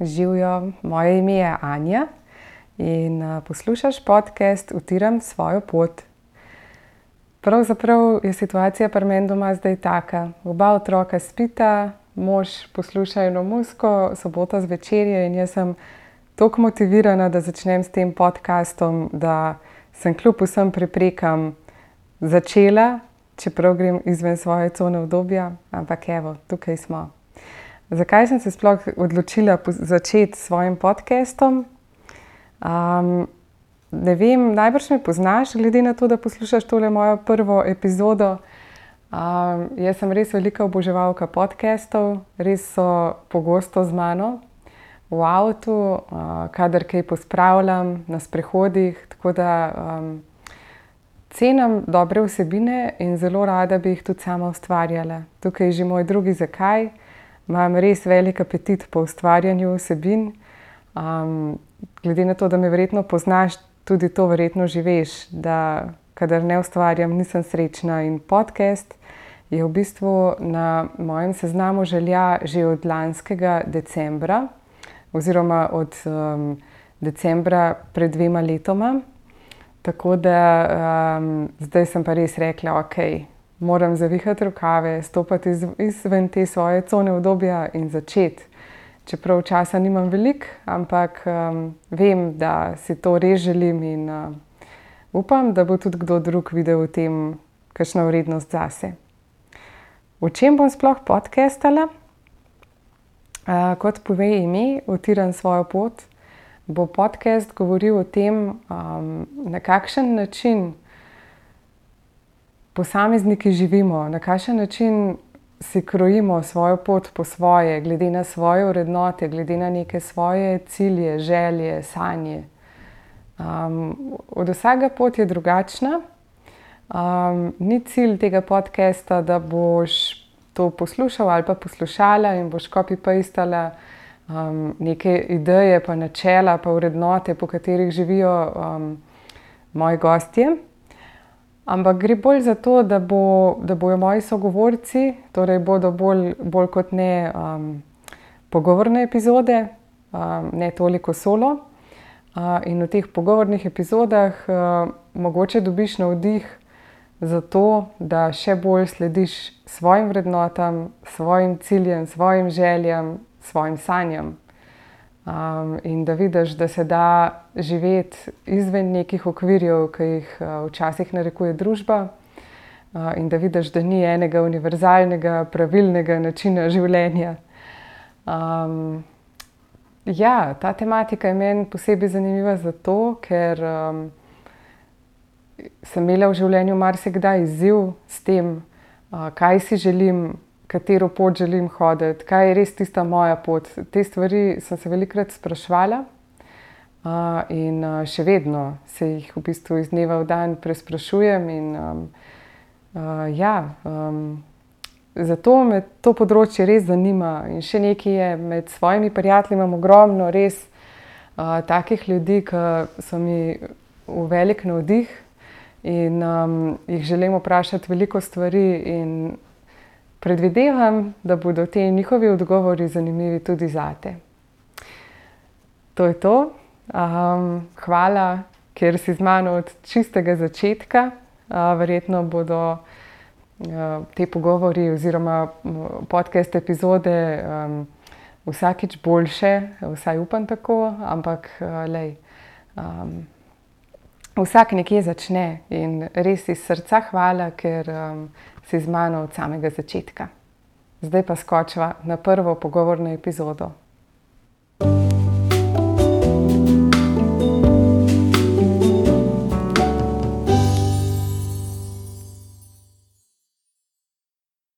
živijo, moje ime je Anja in uh, poslušaš podcast Utiram svojo pot. Pravzaprav je situacija pri meni doma zdaj taka. Oba otroka spita, mož posluša eno musko, sobota zvečer je in jaz sem tako motivirana, da začnem s tem podcastom, da sem kljub vsem preprekam začela, čeprav grem izven svoje cone obdobja, ampak evo, tukaj smo. Zakaj sem se sploh odločila začeti s svojim podcastom? Um, ne vem, najbrž me poznaš, glede na to, da poslušaš tole mojo prvo epizodo. Um, jaz sem res velika oboževalka podcastov, res so pogosto z mano v avtu, uh, kadar kaj pospravljam na sprehodih. Tako da um, cenim dobre vsebine in zelo rada bi jih tudi sama ustvarjala. Tukaj je že moj drugi zakaj. Imam res velik apetit po ustvarjanju vsebin. Um, glede na to, da me verjetno poznaš, tudi to verjetno že veš, da kadar ne ustvarjam, nisem srečna in podcast. Je v bistvu na mojem seznamu želja že od lanskega decembra, oziroma od um, decembra pred dvema letoma. Tako da um, zdaj sem pa res rekla, ok, moram zavihati rokave, stopiti iz, izven te svoje cone obdobja in začeti. Čeprav časa nimam veliko, ampak um, vem, da si to res želim in uh, upam, da bo tudi kdo drug videl v tem, kakšna vrednost zase. O čem bom sploh podcastala? Uh, kot pove ime, utiram svojo pot bo podcast govoril o tem, um, na kakšen način posamezniki živimo, na kakšen način si krojimo svojo pot po svoje, glede na svoje vrednote, glede na neke svoje cilje, želje, sanje. Um, od vsega pot je drugačna. Um, ni cilj tega podcasta, da boš to poslušal ali pa poslušala in boš copy-pastala um, neke ideje, pa načela, pa vrednote, po katerih živijo um, moji gostje. Ampak gre bolj za to, da, bo, da bojo moji sogovorci, torej bodo bolj, bolj kot ne um, pogovorne epizode, um, ne toliko solo. Uh, in v teh pogovornih epizodah uh, mogoče dobiš navdih za to, da še bolj slediš svojim vrednotam, svojim ciljem, svojim željam, svojim sanjam. Um, in da vidiš, da se da živeti izven nekih okvirjev, ki jih uh, včasih narekuje družba, uh, in da vidiš, da ni enega univerzalnega, pravilnega načina življenja. Um, ja, ta tematika je meni posebej zanimiva zato, ker um, sem imela v življenju marsikdaj izziv s tem, uh, kaj si želim katero pot želim hoditi, kaj je res tista moja pot. Te stvari sem se velikokrat sprašvala uh, in uh, še vedno se jih v bistvu iz dneva v dan presprašujem. In, um, uh, ja, um, zato me to področje res zanima. In še nekaj je, med svojimi prijatelji imam ogromno res uh, takih ljudi, ki so mi v velik navdih. In um, jih želim vprašati veliko stvari, in Predvidevam, da bodo ti njihovi odgovori zanimivi tudi za te. To je to. Um, hvala, ker si z mano od čistega začetka. Uh, verjetno bodo uh, te pogovori oziroma podcast epizode um, vsakič boljše, vsaj upam tako, ampak uh, lej, um, vsak nekje začne in res iz srca hvala, ker. Um, si z mano od samega začetka. Zdaj pa skočiva na prvo pogovorno epizodo.